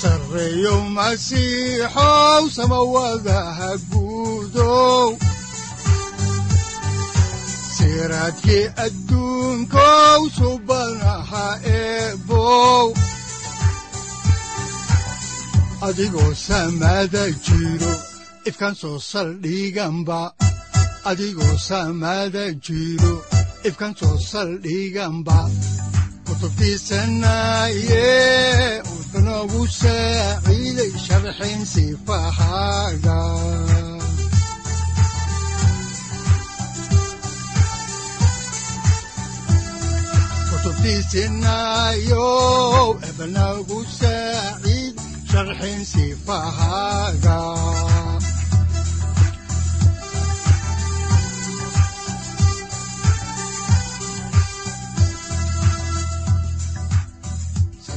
sareyow masiixow samawadaha guudow siraadkii jiro ifkan soo saldhiganba adigoo samada jiro ifkan soo saldhiganba kutubtiisanaye udanogu saaciiday sharxin sifahaaga kutubtiisinayo ebanagu saaciid sharxin sifahaaga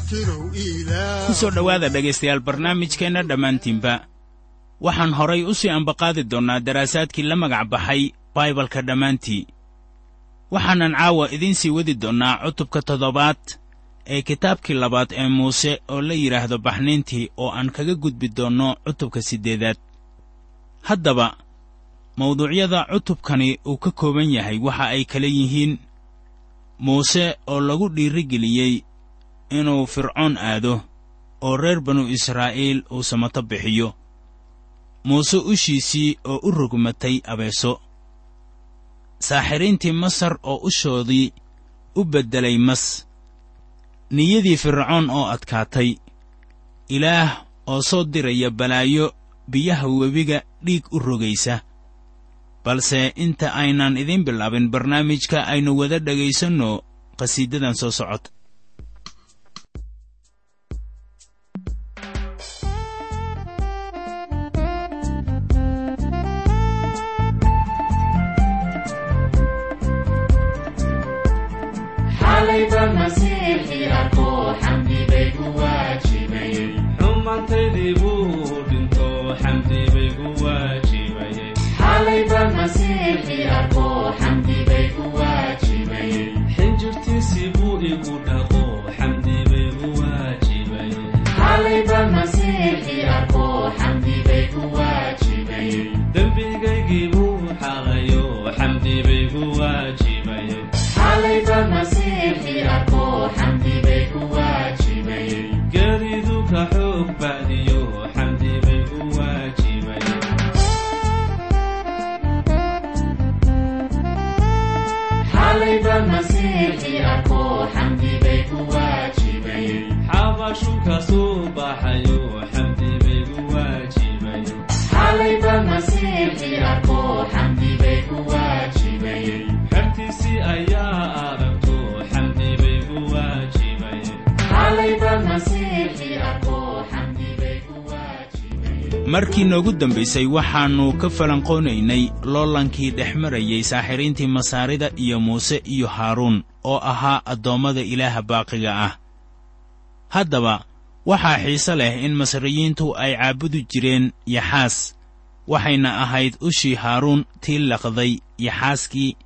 ku soo dhowaada dhegaystayaal barnaamijkeenna dhammaantiinba. Waxaan horay u sii ambaqaadi doonnaa daraasaadkii la magac baxay baibalka dhammaantii. Waxaanan caawa idiin sii wadi doonnaa cutubka toddobaad ee kitaabkii labaad ee muuse oo la yidhaahdo baxniintii oo aan kaga gudbi doonno cutubka siddeedaad. Haddaba mawduucyada cutubkani uu ka kooban yahay waxa ay kala yihiin muuse oo lagu dhiirigeliyey inuu fircoon aado oo reer banu israa'iil uu samato bixiyo. Muuse ushiisii oo u rogmatay abeeso. Saaxiriintii masar oo ushoodii u beddelay mas. Niyadii fircoon oo adkaatay. Ilaah oo soo diraya balaayo biyaha webiga dhiig u rogaysa. Balse inta aynan idiin bilaabin barnaamijka aynu wada dhegaysanno qhasiidadan soo socota xumaantaydii buu dhinto xamdi bay gu markii noogu dambaysay waxaannu ka falanqoonaynay loolankii dhex marayey saaxiriintii masaarida iyo muuse iyo haaruun oo ahaa addoommada ilaaha baaqiga ah. Haddaba waxaa xiise leh in masriyiintu ay caabudi jireen yaxaas waxayna ahayd ushii haaruun tii laqday yaxaaskii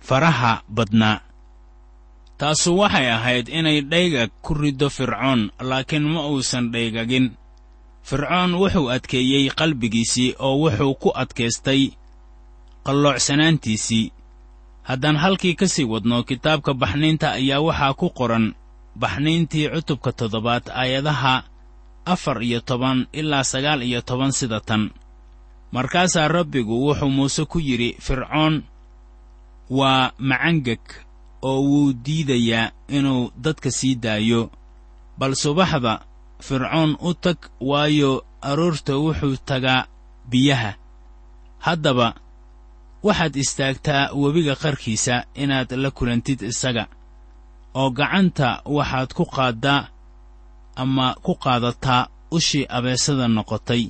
faraha badnaa taasu waxay ahayd inay dhaygag ku riddo fircoon laakiin ma uusan dhaygagin. Fircoon wuxuu adkeeyey qalbigiisii oo wuxuu ku adkaystay qalloocsanaantiisii haddaan halkii ka sii wadno kitaabka baxniinta ayaa waxaa ku qoran baxniintii cutubka toddobaad aayadaha afar iyo toban ilaa sagaal iyo toban sida tan. Markaasaa rabbigu wuxuu muuse ku yidhi fircoon waa macangeg oo wuu diidayaa inuu dadka sii daayo. Bal subaxda fircoon u tag waayo aroorta wuxuu tagaa biyaha. Haddaba waxaad istaagtaa webiga qarkiisa inaad la kulantid isaga oo gacanta waxaad ku qaaddaa ama ku qaadataa ushii abeesada noqotay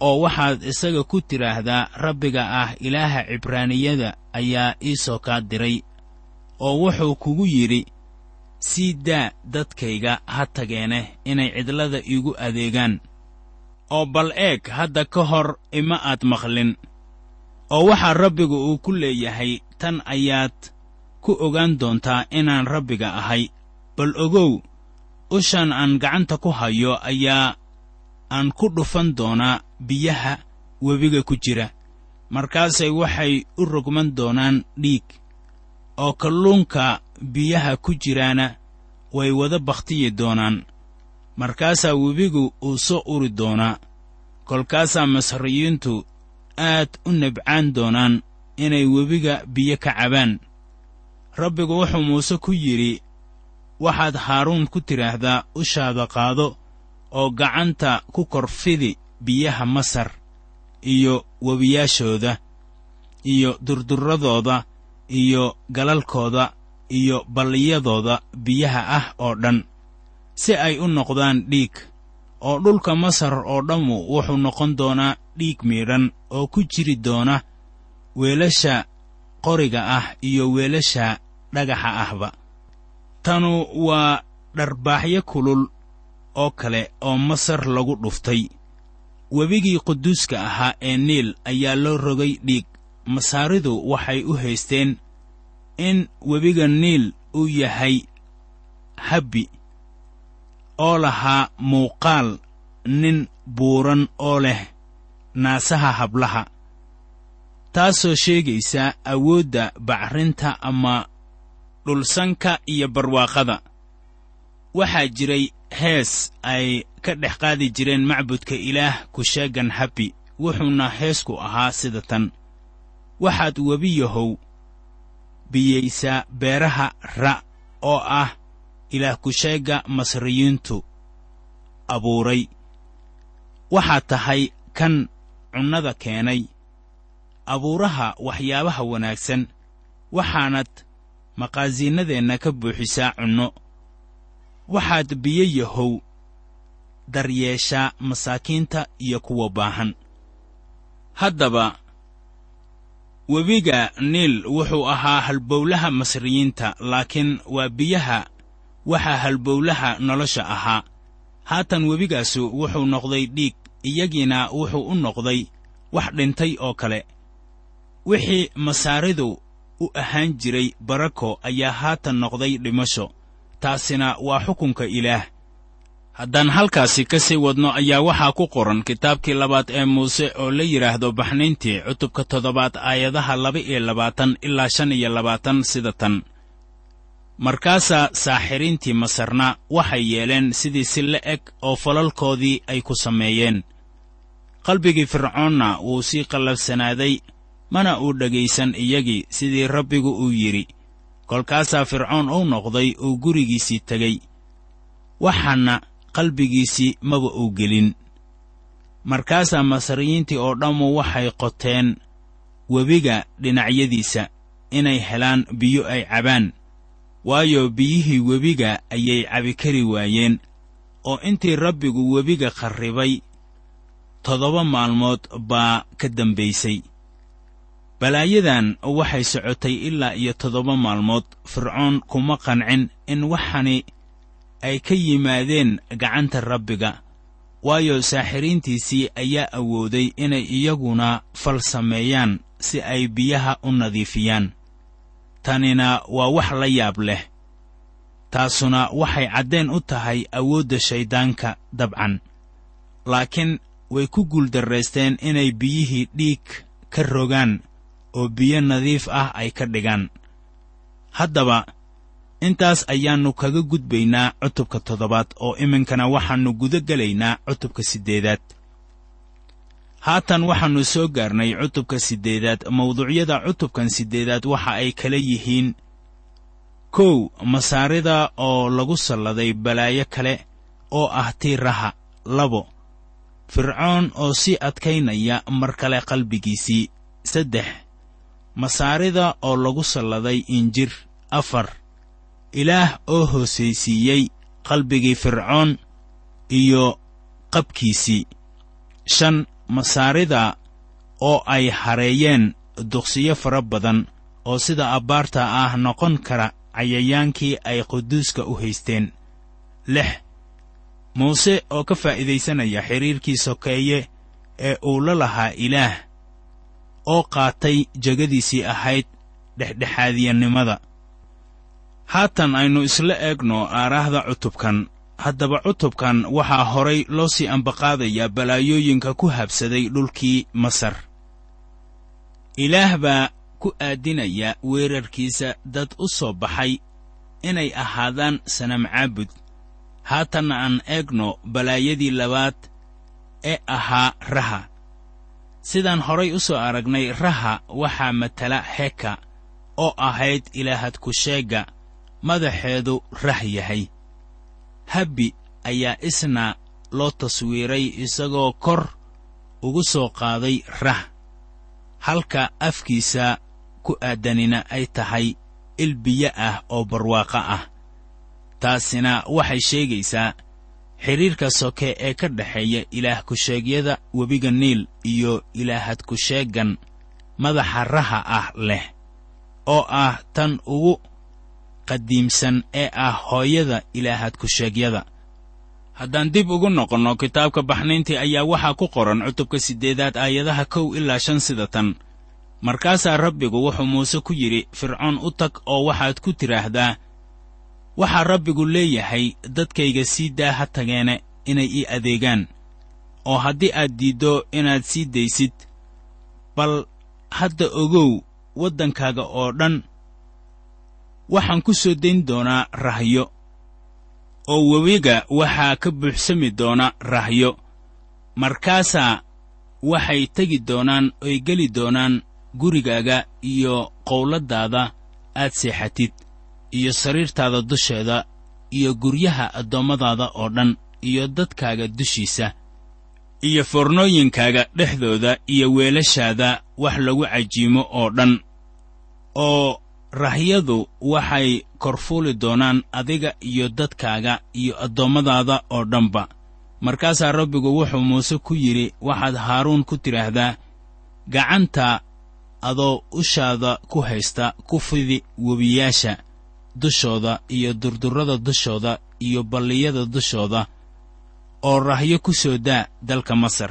oo waxaad isaga ku tidhaahdaa rabbiga ah ilaaha cibraaniyada ayaa ii soo kaa diray oo wuxuu kugu yidhi sii daa dadkayga ha tageene inay cidlada iigu adeegaan oo bal eeg hadda ka hor ima aad maqlin. Oo waxaa rabbigu uu ku leeyahay tan ayaad ku ogaan doontaa inaan rabbiga ahay. Bal ogow ushan aan gacanta ku hayo ayaa aan ku dhufan doonaa biyaha webiga ku jira. Markaasay waxay u rogman doonaan dhiig oo kalluunka biyaha ku jiraana way wada bakhtiyi doonaan. Markaasaa webigu uu soo uri doonaa kolkaasaa masriyiintu aad u nabcaan doonaan inay webiga biyo ka cabaan. Rabbigu wuxuu muuse ku yidhi waxaad haaruun ku tidhaahdaa ushaada qaado oo gacanta ku korfidi biyaha masar iyo webiyaashooda iyo durdurradooda iyo galalkooda iyo balliyadooda biyaha ah oo dhan si ay u noqdaan dhiig. Oo dhulka masar oo dhammu wuxuu noqon doonaa dhiig miidhan oo ku jiri doona weelasha qoriga ah iyo weelasha dhagaxa ahba. Tanu waa dharbaaxyo kulul oo kale oo masar lagu dhuftay. Webigii quduuska ahaa ee niil ayaa loo rogay dhiig masaaridu waxay u haysteen in webiga niil uu yahay habbi oo lahaa muuqaal nin buuran oo leh naasaha hablaha taasoo sheegaysa awoodda bacrinta ama dhulsanka iyo barwaaqada. Waxaa jiray hees ay ka dhex qaadi jireen macbudka ilaah kusheegan habbi wuxuuna heesku ahaa sida tan waxaad webiyahow biyaysaa beeraha ra' oo ah ilaah kusheegga masriyiintu abuuray. Waxaad tahay kan cunnada keenay abuuraha waxyaabaha wanaagsan waxaanad maqaasiinnadeenna ka buuxisaa cunno. Waxaad biyo yahow daryeeshaa masaakiinta iyo kuwa baahan. Haddaba webiga niil wuxuu ahaa halbowlaha masriyiinta laakiin waa biyaha waxaa halbowlaha nolosha ahaa. Haatan webigaasu wuxuu noqday dhiig iyagiina wuxuu u noqday wax dhintay oo kale. Wixii masaaridu u ahaan jiray barako ayaa haatan noqday dhimasho taasina waa xukunka ilaah haddaan halkaasi ka sii wadno ayaa waxaa ku qoran kitaabkii labaad ee muuse oo la yidhaahdo baxnayntii cutubka toddobaad aayadaha laba iyo labaatan ilaa shan iyo labaatan sida tan. Markaasaa saaxiriintii masarna waxay yeeleen sidii si la eg oo falalkoodii ay ku sameeyeen. Qalbigii fircoonna wuu sii qallabsanaaday mana uu dhegaysan iyagii sidii rabbigu uu yidhi. Kolkaasaa fircoon uu noqday uu gurigiisii tegey. Waxaana qalbigiisii maba uu gelin. Markaasaa masriyiintii oo dhammu waxay qoteen webiga dhinacyadiisa inay helaan biyo ay cabaan waayo biyihii webiga ayay cabi kari waayeen oo intii rabbigu webiga kharribay toddoba maalmood baa ka dambaysay. Balaayadan waxay socotay ilaa iyo toddoba maalmood fircoon kuma qancin in waxani ay ka yimaadeen gacanta rabbiga waayo saaxiriintiisii ayaa awooday inay iyaguna fal sameeyaan si ay biyaha u nadiifiyaan. Tanina waa wax la yaab leh. Taasuna waxay caddeen u tahay awoodda shayddaanka dabcan. Laakiin way ku guuldarraysteen inay biyihii dhiig ka rogaan oo biyo nadiif ah ay ka dhigaan. Haddaba intaas ayaannu kaga gudbaynaa cutubka toddobaad oo iminkana waxaannu guda gelaynaa cutubka siddeedaad haatan waxaannu soo gaarnay cutubka siddeedaad mawduucyada cutubkan siddeedaad waxa ay kala yihiin. Kow masaarida oo lagu salladay balaayo kale oo ah tiiraha labo fircoon oo sii adkaynaya mar kale qalbigiisii saddex masaarida oo lagu salladay injir afar ilaah oo hoosaysiiyey qalbigii fircoon iyo qabkiisii. Shan masaarida oo ay hareeyeen duqsiyo fara badan oo sida abbaarta ah noqon kara cayayaankii ay quduuska u haysteen. Lix muuse oo ka faa'iidaysanaya xidhiirkii sokeeye ee uu la lahaa ilaah oo qaatay jegadiisii ahayd dhexdhexaadiyanimada haatan aynu isla eegno aaraahda cutubkan. Haddaba cutubkan waxaa horay loo sii ambaqaadayaa balaayooyinka ku habsaday dhulkii masar. Ilaah baa ku aadinaya weerarkiisa dad u soo baxay inay ahaadaan sanam caabud haatanna aan eegno balaayadii labaad ee ahaa raha. Sidaan horay u soo aragnay raha waxaa matala heka oo ahayd ilaahad ku-sheegga madaxeedu rah yahay. Habbi ayaa isna loo taswiiray isagoo kor ugu soo qaaday rah halka afkiisa ku aadanina ay tahay il biyo ah oo barwaaqo ah. Taasina waxay sheegaysaa xidhiirka soke ee ka dhexeeya ilaah ku-sheegyada webiga niil iyo ilaahad ku-sheeggan madaxa raha ah leh oo ah tan ugu qadiimsan ee ah hooyada ku-sheegyada haddaan dib ugu noqonno kitaabka baxnayntii ayaa waxaa ku qoran cutubka siddeedaad aayadaha kow ilaa shan sida tan. Markaasaa rabbigu wuxuu muuse ku yidhi fircoon u tag oo waxaad ku tidhaahdaa waxaa rabbigu leeyahay dadkayga sii daa ha tageene inay ii adeegaan oo haddii aad diiddo inaad sii daysid bal hadda ogow waddankaaga oo dhan waxaan ku soo dayn doonaa rahyo oo webiga waxaa ka buuxsami doona rahyo markaasaa waxay tegi doonaan oy geli doonaan gurigaaga iyo qowladdaada aad seexatid iyo sariirtaada dusheeda iyo guryaha addoommadaada oo dhan iyo dadkaaga dushiisa iyo foornooyinkaaga dhexdooda iyo weelashaada wax lagu cajiimo oo dhan. Oo rahyadu waxay korfuuli doonaan adiga iyo dadkaaga iyo addoommadaada oo dhanba. Markaasaa rabbigu wuxuu muuse ku yidhi waxaad haaruun ku tidhaahdaa gacanta adoo ushaada ku haysta ku fidi webiyaasha dushooda iyo durdurrada dushooda iyo balliyada dushooda oo rahyo ku soo daa dalka masar.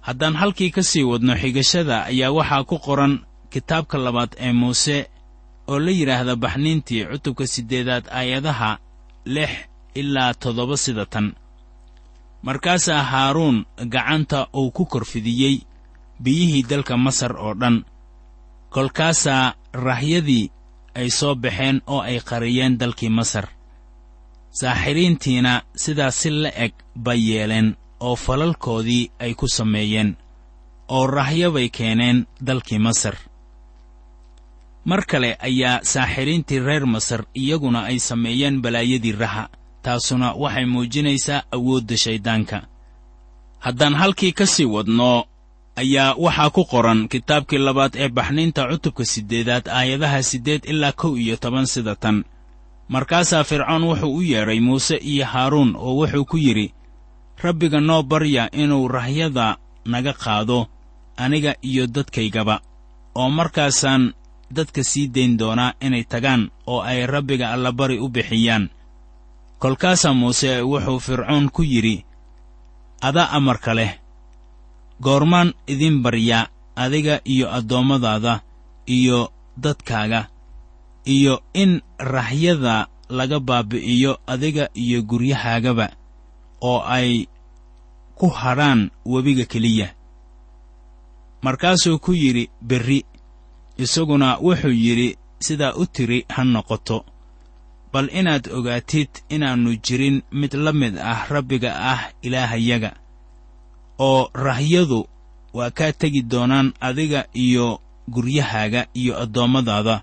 Haddaan halkii ka sii wadno xigashada ayaa waxaa ku qoran kitaabka labaad ee muuse oo la yidhaahda baxniintii cutubka siddeedaad aayadaha lix ilaa toddoba sida tan. Markaasaa haaruun gacanta uu ku korfidiyey biyihii dalka masar oo dhan. Kolkaasaa rahyadii ay soo baxeen oo ay qariyeen dalkii masar. Saaxiriintiina sidaas si la eg bay yeeleen oo falalkoodii ay ku sameeyeen oo rahyo bay keeneen dalkii masar mar kale ayaa saaxiriintii reer masar iyaguna ay sameeyeen balaayadii raha taasuna waxay muujinaysaa awoodda shayddaanka haddaan halkii ka sii wadno ayaa waxaa ku qoran kitaabkii labaad ee baxniinta cutubka siddeedaad aayadaha siddeed ilaa kow iyo toban sida tan. Markaasaa fircoon wuxuu u yeedhay muuse iyo haaruun oo wuxuu ku yidhi rabbiga noo barya inuu rahyada naga qaado aniga iyo dadkaygaba oo markaasaan dadka sii dayn doonaa inay tagaan oo ay rabbiga allabari u bixiyaan. Kolkaasaa muuse wuxuu fircoon ku yidhi adaa amarka leh goormaan idin baryaa adiga iyo addoommadaada iyo dadkaaga iyo in rahyada laga baabi'iyo adiga iyo guryahaagaba oo ay ku hadhaan webiga keliya. Markaasuu ku yidhi berri isaguna wuxuu yidhi sidaa u tiri ha noqoto. Bal inaad ogaatid inaannu jirin mid la mid ah rabbiga ah ilaahayaga oo rahyadu waa kaa tegi doonaan adiga iyo guryahaaga iyo addoommadaada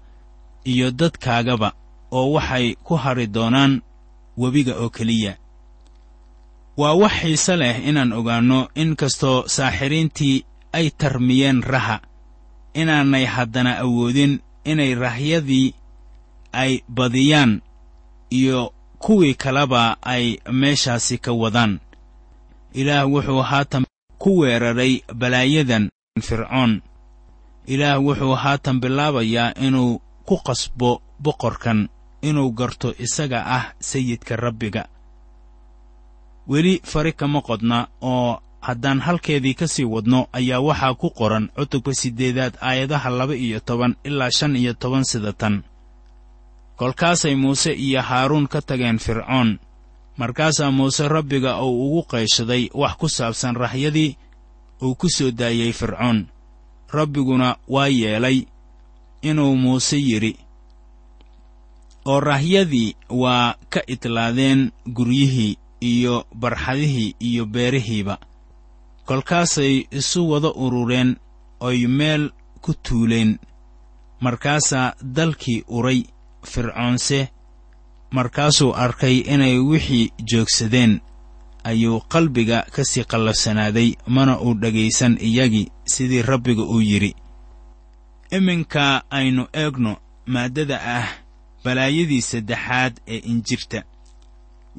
iyo dadkaagaba oo waxay ku hadri doonaan webiga oo keliya. Waa wax xiise leh inaan ogaanno in kastoo saaxiriintii ay tarmiyeen raha inaanay haddana awoodin inay rahyadii ay badiyaan iyo kuwii kaleba ay meeshaasi ka wadaan. Ilaah wuxuu haatan ku weeraray balaayadan fircoon. Ilaah wuxuu haatan bilaabayaa inuu ku qasbo boqorkan inuu garto isaga ah sayidka rabbiga. Weli fari kama qodna oo haddaan halkeedii ka sii wadno ayaa waxaa ku qoran cutubka siddeedaad aayadaha laba iyo toban ilaa shan iyo toban sida tan. Kolkaasay muuse iyo haaruun ka tageen fircoon. Markaasaa muuse rabbiga uu ugu qayshaday wax ku saabsan rahyadii uu ku soo daayey fircoon. Rabbiguna waa yeelay inuu muuse yidhi oo rahyadii waa ka idlaadeen guryihii iyo barxadihii iyo beerihiiba kolkaasay isu wada urureen oy meel ku tuuleen. Markaasaa dalkii uray fircoonse markaasuu arkay inay wixii joogsadeen. Ayuu qalbiga ka sii qallafsanaaday mana uu dhegaysan iyagii sidii rabbiga uu yidhi. Iminka aynu eegno maaddada ah balaayadii saddexaad ee injirta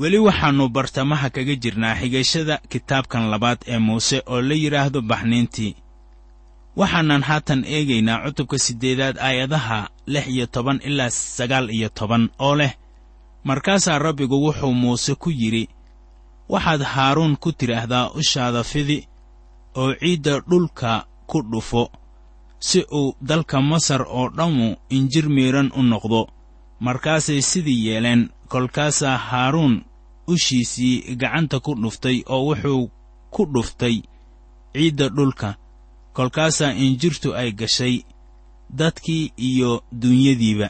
weli waxaannu bartamaha kaga jirnaa xigashada kitaabkan labaad ee muuse oo la yidhaahdo baxniintii. Waxaanan haatan eegaynaa cutubka siddeedaad aayadaha lix iyo toban ilaa sagaal iyo toban oo leh markaasaa rabbigu wuxuu muuse ku yidhi waxaad haaruun ku tidhaahdaa ushaada fidi oo ciidda dhulka ku dhufo si uu dalka masar oo dhammu injir miidhan u noqdo. Markaasay sidii yeeleen kolkaasaa haaruun ushiisii gacanta ku dhuftay oo wuxuu ku dhuftay ciidda dhulka. Kolkaasaa injirtu ay gashay dadkii iyo duunyadiiba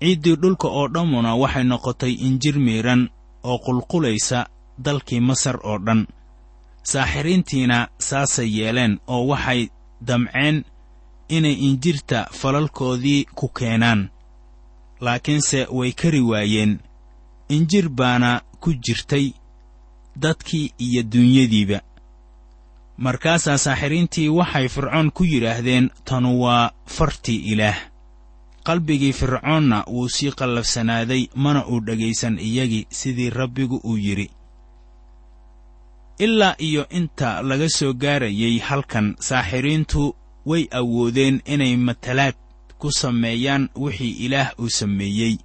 ciiddii dhulka oo dhammuna waxay noqotay injir miidhan oo qulqulaysa dalkii masar oo dhan. Saaxiriintiina saasay yeeleen oo waxay damceen inay injirta falalkoodii ku keenaan. Laakiinse way kari waayeen injir baana ku jirtay dadkii iyo duunyadiiba markaasaa saaxiriintii waxay fircoon ku yidhaahdeen tanu waa fartii ilaah. Qalbigii fircoonna wuu sii qallafsanaaday mana uu dhegaysan iyagii sidii rabbigu uu yidhi. Ilaa iyo inta laga soo gaarayay halkan saaxiriintu way awoodeen inay matalaad ku sameeyaan wixii ilaah uu sameeyey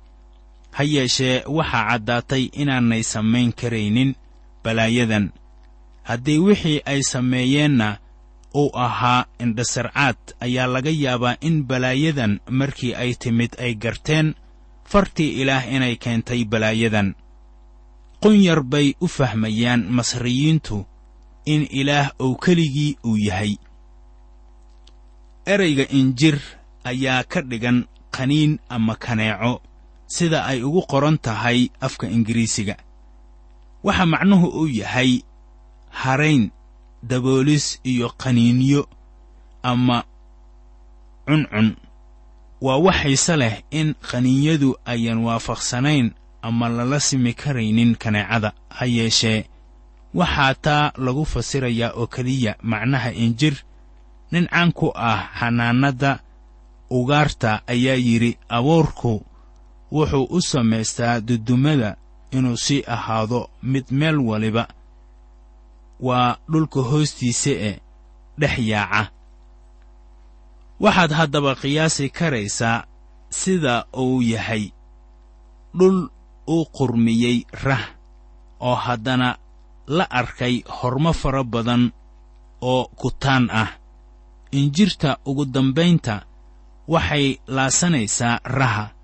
ha yeeshee waxaa caddaatay inaanay samayn karaynin balaayadan. Haddii wixii ay sameeyeenna uu ahaa indhasarcaad ayaa laga yaabaa in balaayadan markii ay timid ay garteen fartii ilaah inay keentay balaayadan. Qunyar bay u fahmayaan masriyiintu in ilaah uu keligii uu yahay. Erayga injir ayaa ka dhigan qaniin ama kaneeco sida ay ugu qoran tahay afka ingiriisiga. Waxa macnuhu uu yahay harayn daboolis iyo qaniinyo ama cuncun. Waa wax xiise leh in qaniinyadu ayan waafaqsanayn ama lala simi karaynin kaneecada ha yeeshee. Waxaa taa lagu fasirayaa oo keliya macnaha injir nin caan ku ah xanaanadda ugaarta ayaa yidhi abuurku wuxuu u samaystaa dudumada inuu sii ahaado mid meel waliba. Waa dhulka hoostiisa ee dhex yaaca. Waxaad haddaba qiyaasi karaysaa sida uu yahay. Dhul uu qurmiyey rah oo haddana la arkay hormo fara badan oo kutaan ah. Injirta ugu dambaynta waxay laasanaysaa raha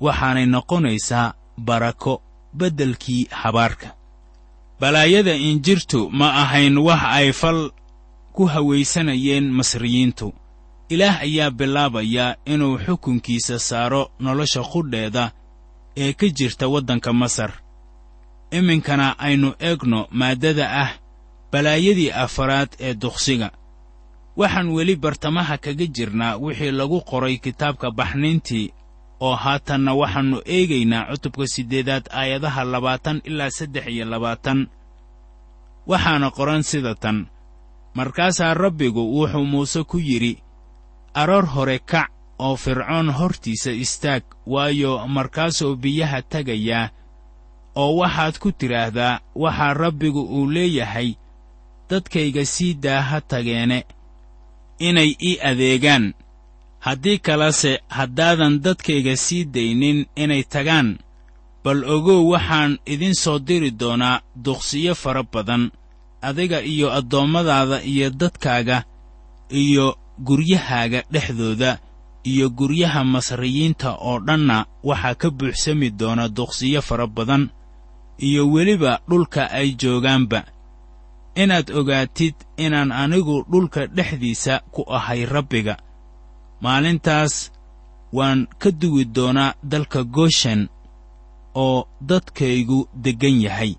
waxaanay noqonaysaa barako beddelkii habaarka. Balaayada injirtu ma ahayn wax ay fal ku hawaysanayeen masriyiintu. Ilaah ayaa bilaabaya inuu xukunkiisa saaro nolosha qudheeda ee ka jirta waddanka masar. Iminkana aynu eegno maaddada ah balaayadii afaraad ee duqsiga. Waxaan weli bartamaha kaga jirnaa wixii lagu qoray kitaabka baxniintii oo haatanna waxaannu eegaynaa cutubka siddeedaad aayadaha labaatan ilaa saddex iyo labaatan. Waxaana qoran sida tan markaasaa rabbigu wuxuu muuse ku yidhi aroor hore kac oo fircoon hortiisa istaag waayo markaasuu biyaha tegayaa oo waxaad ku tidhaahdaa waxaa rabbigu uu leeyahay dadkayga sii daa ha tageene inay ii adeegaan haddii kalese haddaadan dadkayga sii daynin inay tagaan bal ogow waxaan idin soo diri doonaa duqsiyo fara badan adiga iyo addoommadaada iyo dadkaaga iyo guryahaaga dhexdooda iyo guryaha masriyiinta oo dhanna waxaa ka buuxsami doona duqsiyo fara badan iyo weliba dhulka ay joogaanba. Inaad ogaatid inaan anigu dhulka dhexdiisa ku ahay rabbiga maalintaas waan ka duwi doonaa dalka gooshen oo dadkaygu deggan yahay.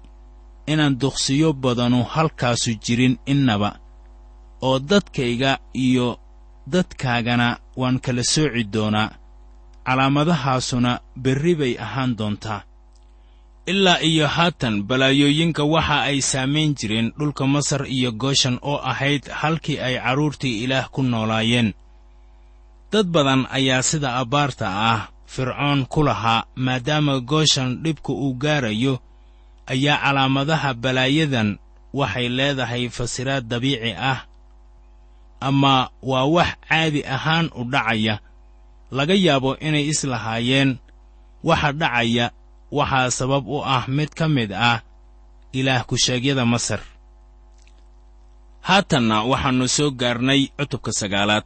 Inaan duqsiyo badanu halkaasu jirin innaba oo dadkayga iyo dadkaagana waan kala sooci doonaa. Calaamadahaasuna berri bay ahaan doontaa. Ilaa iyo haatan balaayooyinka waxa ay saamayn jireen dhulka masar iyo gooshan oo ahayd halkii ay carruurtii ilaah ku noolaayeen dad badan ayaa sida abbaarta ah fircoon ku lahaa maadaama gooshan dhibka uu gaarayo ayaa calaamadaha balaayadan waxay leedahay fasiraad dabiici ah. Ama waa wax caadi ahaan u dhacaya laga yaabo inay islahaayeen waxa dhacaya waxaa sabab u ah mid ka mid ah ilaah ku-sheegyada masar. Haatanna waxaannu soo gaarnay cutubka sagaalaad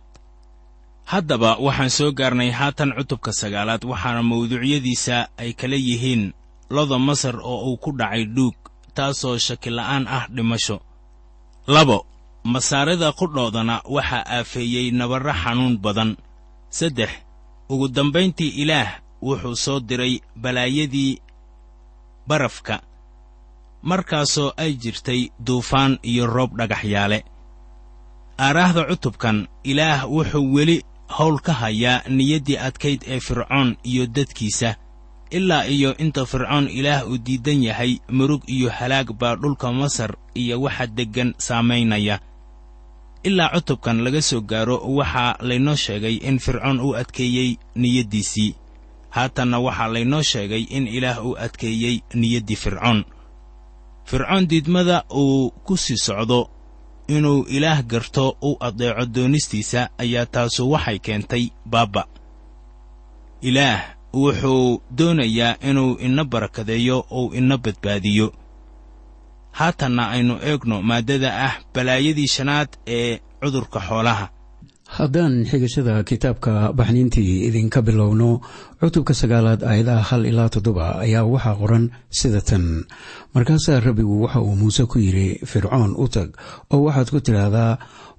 haddaba waxaan soo gaarnay haatan cutubka sagaalaad waxaana mawduucyadiisa ay kala yihiin loda masar oo uu ku dhacay dhuug taasoo shakila'aan ah dhimasho. Labo masaarida qudhoodana waxaa aafeeyey nabarro xanuun badan. Saddex ugu dambayntii ilaah wuxuu soo diray balaayadii barafka markaasoo ay jirtay duufaan iyo roob dhagaxyaale. Aaraahda cutubkan ilaah wuxuu weli howl ka hayaa niyaddii adkayd ee fircoon iyo dadkiisa. Ilaa iyo inta fircoon ilaah uu diidan yahay murug iyo halaag baa dhulka masar iyo waxa deggan saamaynaya ilaa cutubkan laga soo gaaro waxaa laynoo sheegay in fircoon uu adkeeyey niyaddiisii haatanna waxaa laynoo sheegay in ilaah uu adkeeyey niyaddii fircoon. Fircoon diidmada uu ku sii socdo inuu ilaah garto u addeeco doonistiisa ayaa taasu waxay keentay baabba. Ilaah wuxuu doonayaa inuu ina barakadeeyo ou ina badbaadiyo. Haatanna aynu eegno maaddada ah balaayadii shanaad ee cudurka xoolaha haddaan xigashada kitaabka baxniintii idinka bilowno cutubka sagaalaad aayadaha hal ilaa toddoba ayaa waxaa qoran sida tan. Markaasaa rabbigu waxa uu muuse ku yidhi fircoon u tag oo waxaad ku tidhaahdaa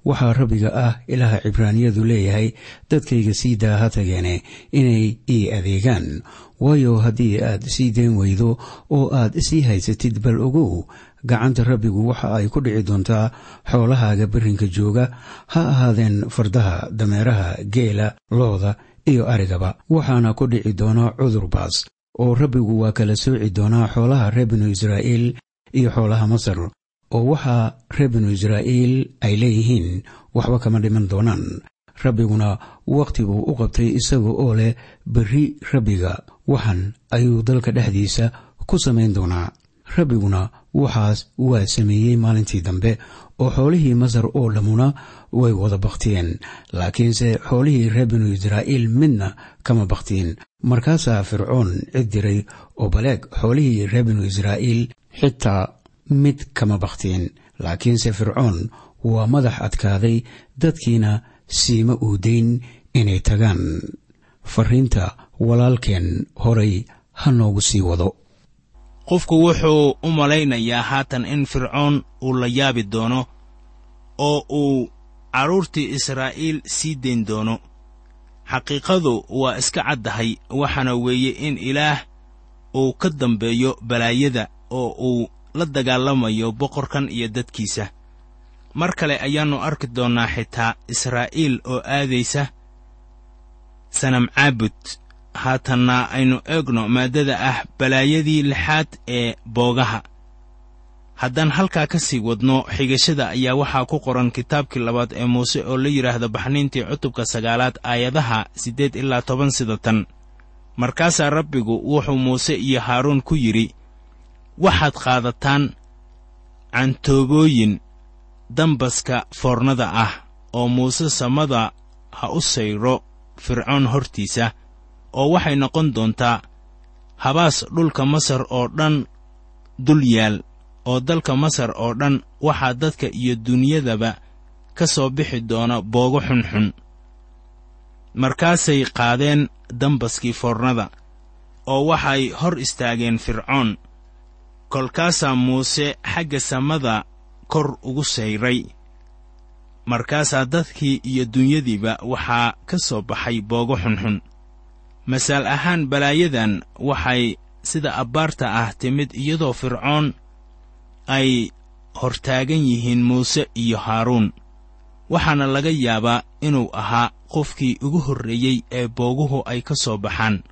waxaa rabbiga ah ilaaha cibraaniyadu leeyahay dadkayga sii daa ha tageene inay ii adeegaan. Waayo haddii aad sii deen weydo oo aad sii haysatid bal ogow gacanta rabbigu waxa ay ku dhici doontaa xoolahaaga berrinka jooga ha ahaadeen fardaha dameeraha geela looda iyo arigaba. Waxaana ku dhici doona cudur baas oo rabbigu waa kala sooci doonaa xoolaha reer binu israa'iil iyo xoolaha masar oo waxaa reer binu israa'iil ay leeyihiin waxba kama dhiman doonaan. Rabbiguna wakhtiguu u qabtay isaga oo leh berri rabbiga waxan ayuu dalka dhexdiisa ku samayn doonaa. Rabbiguna waxaas waa sameeyey maalintii dambe oo xoolihii masar oo dhammuna way wada bakhtiyeen laakiinse xoolihii reer binu israa'iil midna kama bakhtiin. Markaasaa fircoon cid diray oo baleeg xoolihii reer binu israa'iil xitaa mid kama bakhtiin laakiinse fircoon waa madax adkaaday dadkiina siima uudayn inay tagaan. Fariinta walaalkeen horay ha noogu sii wado. Qofku wuxuu u malaynayaa haatan in fircoon uu la yaabi doono oo uu carruurtii israa'iil sii dayn doono. Xaqiiqadu waa iska caddahay waxaana weeye in ilaah uu ka dambeeyo balaayada oo uu la dagaalamayo boqorkan iyo dadkiisa. Mar kale ayaannu arki doonnaa xitaa israa'iil oo aadaysa sanam caabud haatanna aynu eegno maaddada ah balaayadii lixaad ee boogaha. Haddaan halkaa ka sii wadno xigashada ayaa waxaa ku qoran kitaabkii labaad ee muuse oo la yidhaahdo baxniintii cutubka sagaalaad aayadaha siddeed ilaa toban sida tan. Markaasaa rabbigu wuxuu muuse iyo haaruun ku yidhi waxaad qaadataan cantoobooyin dambaska foornada ah oo muuse samada ha u sayro fircoon hortiisa oo waxay noqon doontaa habaas dhulka masar oo dhan dul yaal oo dalka masar oo dhan waxaa dadka iyo duniyadaba ka soo bixi doona boogo xunxun. Markaasay qaadeen dambaskii foornada oo waxay hor istaageen fircoon kolkaasaa muuse xagga samada kor ugu sayray markaasaa dadkii iyo dunyadiiba waxaa ka soo baxay boogo xunxun. Masaal ahaan balaayadan waxay sida abbaarta ah timid iyadoo fircoon ay hortaagan yihiin muuse iyo haaruun. Waxaana laga yaabaa inuu ahaa qofkii ugu horreeyey ee booguhu ay ka soo baxaan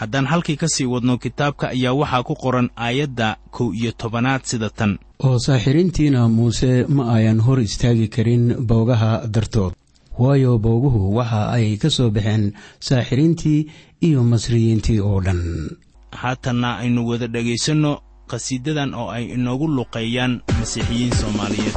haddaan halkii ka sii wadno kitaabka ayaa waxaa ku qoran aayadda kow iyo tobanaad sida tan. Oo saaxiriintiina muuse ma ayan hor istaagi karin boogaha dartood. Waayo booguhu waxa ay ka soo baxeen saaxiriintii iyo masriyiintii oo dhan. Haatanna aynu wada dhegaysanno qhasiidadan oo ay inoogu luqeeyaan masiixiyiin soomaaliyeed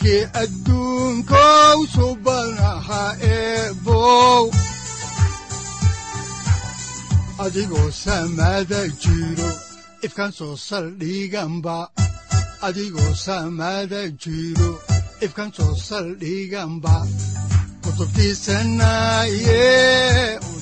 siraadkii adduunkow subanaha eebow adigoo samada jiro ifkan soo saldhiganba adigoo samada jiro ifkan soo saldhiganba kutubtiisanaye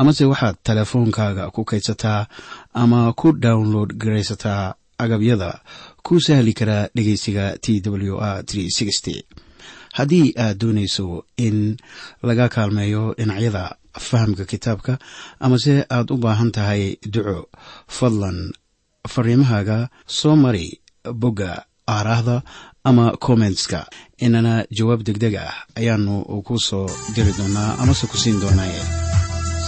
amase waxaad teleefoonkaaga ku kaydsataa ama ku download garaysataa agabyada ku sahli karaa dhegeysiga t w r haddii aad doonayso in laga kaalmeeyo dhinacyada fahamka kitaabka amase aad u baahan tahay duco fadlan fariimahaaga soo mari bogga aaraahda ama kommentska inana jawaab degdeg ah ayaanu ku soo diri doonaa amase ku siin doonaaye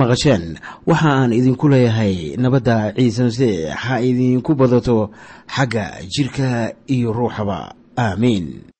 maqasheen. Waxa aan idinku leeyahay nabadda ciise masiix ha idinku badato xagga jidhka iyo ruuxaba. Aamiin